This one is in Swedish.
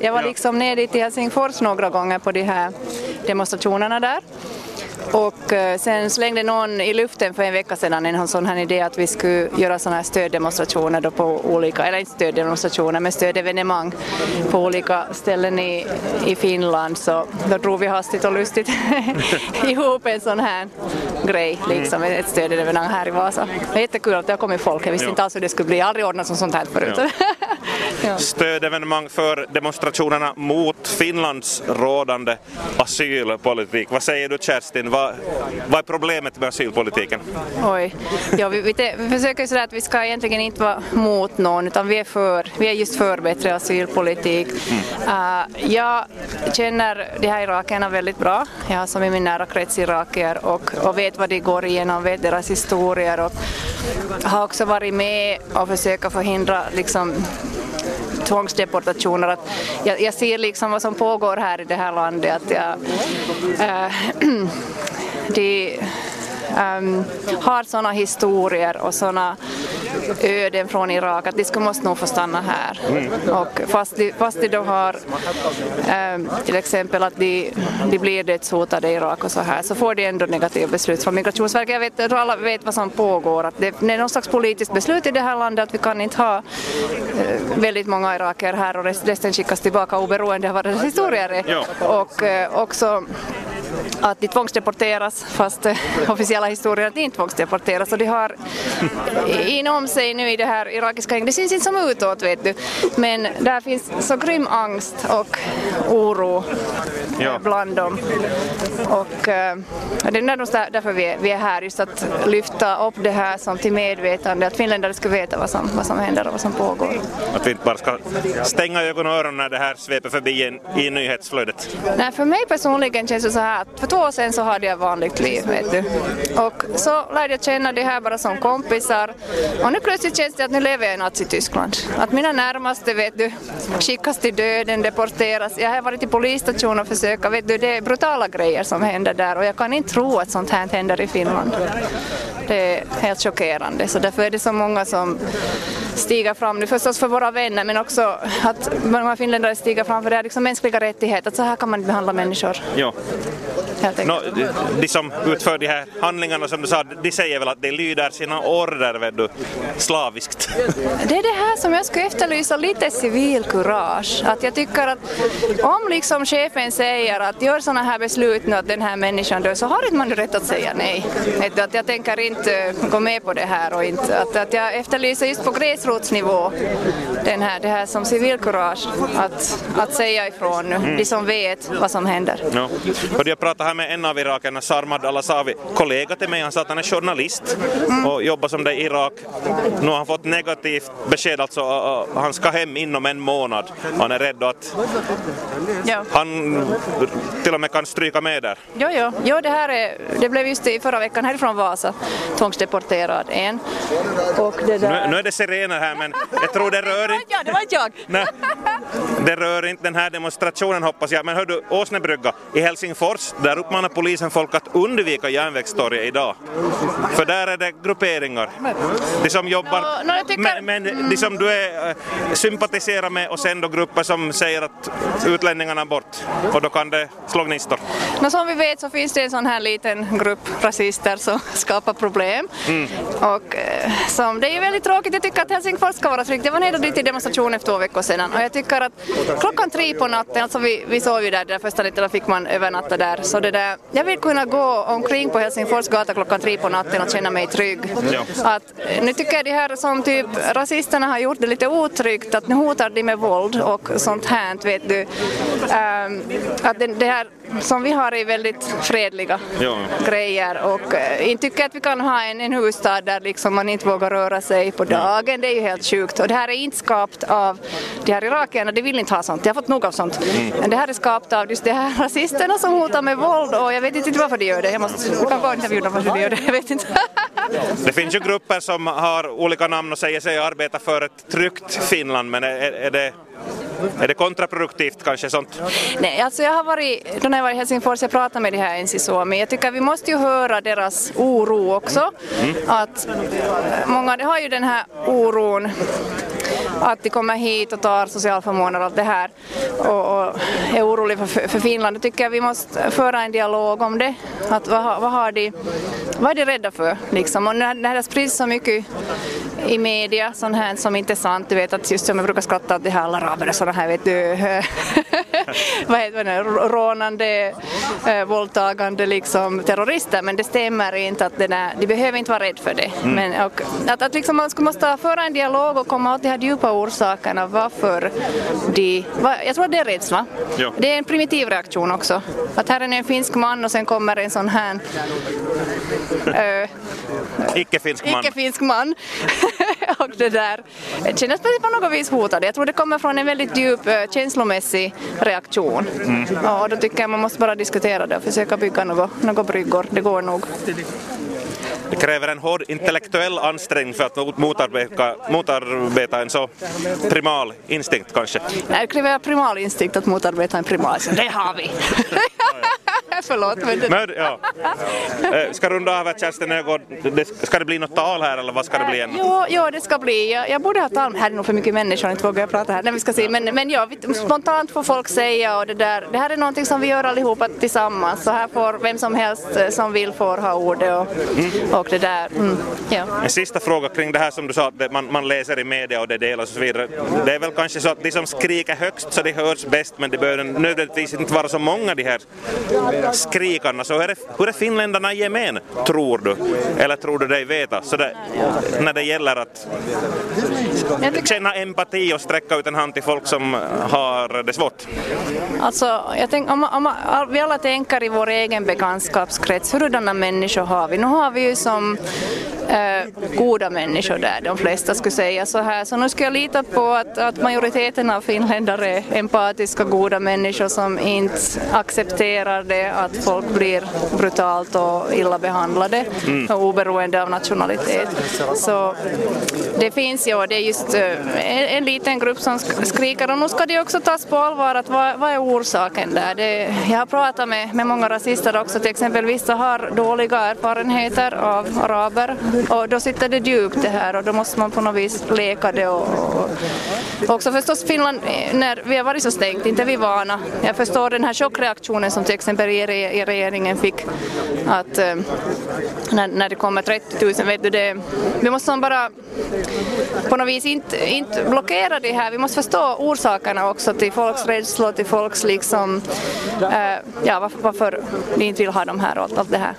jag var liksom nere i Helsingfors några gånger på de här demonstrationerna där. Och eh, sen slängde någon i luften för en vecka sedan en sån här idé att vi skulle göra sådana här stöddemonstrationer då på olika, eller inte stöddemonstrationer, men stödevenemang på olika ställen i, i Finland. Så då drog vi hastigt och lustigt ihop en sån här grej, liksom ett stödevenemang här i Vasa. Det är jättekul att det har kommit folk, jag visste Jo. inte alls hur det skulle bli, jag har aldrig ordnat som sånt här förut. Ja. Stödevenemang för demonstrationerna mot Finlands rådande asylpolitik. Vad säger du Kerstin, vad, vad är problemet med asylpolitiken? Oj. Ja, vi, vi, te- vi försöker sådär att vi ska egentligen inte vara mot någon utan vi är, för, vi är just för bättre asylpolitik. Uh, jag känner de här irakierna väldigt bra. Jag har som i min nära krets irakier och, och vet vad de går igenom, vet deras historier och har också varit med och försöka förhindra liksom, tvångsdeportationer. Att jag, jag ser liksom vad som pågår här i det här landet. Att jag, äh, de ehm, har sådana historier och sådana öden från Irak att de skulle måste nog få stanna här. Och fast, de, fast de då har ehm, till exempel att de, de blir dödshotade i Irak och så här så får de ändå negativa beslut från Migrationsverket. Jag vet, jag tror alla vet vad som pågår. Att det, det är någon slags politiskt beslut i det här landet att vi kan inte ha eh, väldigt många irakier här och rest- resten skickas tillbaka oberoende av vad deras historier är. Ja. Och eh, också att de tvångsdeporteras fast eh, officiella historier att de inte tvångsdeporteras och de har inom sig nu i det här irakiska gänget, det syns inte som utåt vet du, men där finns så grym angst och oro eh, Ja. bland dem. Och eh, det är där- därför vi är, vi är här, just att lyfta upp det här som till medvetande, att finländare ska veta vad som, vad som händer och vad som pågår. Att vi inte bara ska stänga ögon och öron när det här sveper förbi en, i nyhetsflödet. Nej, för mig personligen känns det så här att för två år sedan så hade jag vanligt liv, vet du. Och så lärde jag känna det här bara som kompisar. Och nu plötsligt känns det att nu lever jag i Nazityskland. Att mina närmaste, vet du, skickas till döden, deporteras. Jag har varit i polisstationen och försökt, vet du, det är brutala grejer som händer där och jag kan inte tro att sånt här händer i Finland. Det är helt chockerande, så därför är det så många som stiger fram nu, förstås för våra vänner men också att många finländare stiger fram för det är liksom mänskliga rättigheter, att så här kan man inte behandla människor. Ja. Enkelt. de, som utför de här handlingarna som du sa, de säger väl att de lyder sina order vet du, slaviskt. Det är det här som jag skulle efterlysa lite civilkurage. Att jag tycker att om liksom chefen säger att gör sådana här beslut nu att den här människan dör så har inte man rätt att säga nej. Att jag tänker inte gå med på det här och inte, att, att jag efterlyser just på gräsrotsnivå den här, det här som civilkurage att, att säga ifrån nu, de som vet vad som händer. Ja. Och jag pratade här med en av irakierna, Sarmad Alasavi, kollega till mig, han sa att han är journalist och jobbar som det i Irak. Nu har han fått negativt besked, alltså han ska hem inom en månad. Han är rädd att Ja. han till och med kan stryka med där. Jo, jo. jo det, här är, det blev just i förra veckan härifrån Vasa tvångsdeporterad en. Och det där... Nu, nu är det sirener här men jag tror det rör inte Ja, det var inte jag. Nej, det rör inte den här demonstrationen hoppas jag. Men hör du, Åsnebrygga i Helsingfors, där uppmanar polisen folk att undvika järnvägstorget idag. För där är det grupperingar. De som jobbar, no, jag tycker- men, men de som du är, eh, sympatiserar med och sen då grupper som säger att utlänningarna är bort. Och då kan det slå gnistor. Men som vi vet så finns det en sån här liten grupp rasister som skapar problem. Och eh, som, det är ju väldigt tråkigt, jag tycker att Helsingfors ska vara tryggt. Jag var nere dit i demonstration för två veckor sedan och jag tycker att klockan tre på natten, alltså vi, vi sov ju där, den första nätterna fick man övernatta där, så det där, jag vill kunna gå omkring på Helsingfors gata klockan tre på natten och känna mig trygg. Ja. Att, eh, nu tycker jag de här som typ rasisterna har gjort det lite otryggt, att nu hotar de med våld och sånt här, vet du. Ehm, att det, det här som vi har är väldigt fredliga Ja. grejer och eh, inte tycker att vi kan ha en, en huvudstad där liksom man inte vågar röra sig på dagen, det är ju helt sjukt. Och det här är inte skapat av de här irakierna, de vill inte ha sånt, de har fått nog av sånt. Men det här är skapat av just de här rasisterna som hotar med våld och jag vet inte varför de gör det. Jag måste, jag kan gå och intervjua dem varför de gör det, jag vet inte. Det finns ju grupper som har olika namn och säger sig arbeta för ett tryggt Finland, men är, är, det, är det kontraproduktivt kanske sånt? Nej, alltså jag har varit, då när jag var i Helsingfors, jag pratade med de här NC men jag tycker att vi måste ju höra deras oro också. Att eh, många de har ju den här oron att de kommer hit och tar socialförmåner och allt det här och, och är oroliga för, för Finland. Jag tycker vi måste föra en dialog om det. Att vad, vad, har de, vad är de rädda för? Liksom? Och när, när det sprids så mycket i media, sånt här som inte är sant. Du vet att just som jag brukar skratta att det här alla araber är sådana här vet du, vad heter det, rånande, äh, våldtagande liksom terrorister men det stämmer inte att det där, de behöver inte vara rädda för det. Mm. Men, och, att, att liksom man måste föra en dialog och komma åt de här djupa orsakerna varför de, var, jag tror att det är rädsla. Ja. Det är en primitiv reaktion också. Att här är en finsk man och sen kommer en sån här äh, icke-finsk man. Icke-finsk man. och det där kändes på något vis hotad. Jag tror det kommer från en väldigt djup eh, känslomässig reaktion. Mm. och då tycker jag man måste bara diskutera det och försöka bygga något, något bryggor. Det går nog. Det kräver en hård intellektuell ansträngning för att motarbeta, motarbeta en så primal instinkt kanske? Nej, det kräver primal instinkt att motarbeta en primal instinkt. Det har vi! Förlåt. Men, det... men ja. Eh, ska runda av här Kerstin Ögård, ska det bli något tal här eller vad ska det bli? Än? Jo, jo, det ska bli. Jag, jag borde ha tal, här är nog för mycket människor, inte vågar jag prata här. Nej, vi ska se. Men, men ja, spontant får folk säga och det där. Det här är någonting som vi gör allihopa tillsammans. Så här får vem som helst eh, som vill får ha ordet och, mm. och det där. Mm. Ja. En sista fråga kring det här som du sa, att man, man läser i media och det delas och så vidare. Det är väl kanske så att de som skriker högst så de hörs bäst men det behöver nödvändigtvis inte vara så många de här skrikarna. Så hur är, hur är finländarna i gemen, tror du? Eller tror du dig veta? Så det, när det gäller att känna empati och sträcka ut en hand till folk som har det svårt? Alltså, jag tänk, om, om, vi alla tänker i vår egen bekantskapskrets, hurdana människor har vi? Nu har vi ju som eh, goda människor där, de flesta skulle säga så här. Så nu ska jag lita på att, att majoriteten av finländare är empatiska, goda människor som inte accepterar det att folk blir brutalt och illa behandlade mm. oberoende av nationalitet. Så det finns ju, det är just eh, en, en liten grupp som skriker och nu ska det också tas på allvar att vad, vad är orsaken där? Det, jag har pratat med, med många rasister också, till exempel vissa har dåliga erfarenheter av araber och då sitter det djupt det här och då måste man på något vis leka det och, och också förstås Finland, när vi har varit så stängt, inte vi vana. Jag förstår den här chockreaktionen som till exempel i regeringen fick att eh, när, när det kommer 30 000, vet du det, vi måste bara på något vis inte, inte blockera det här, vi måste förstå orsakerna också till folks rädsla, till folks liksom, äh, ja varför, varför de inte vill ha de här och allt det här.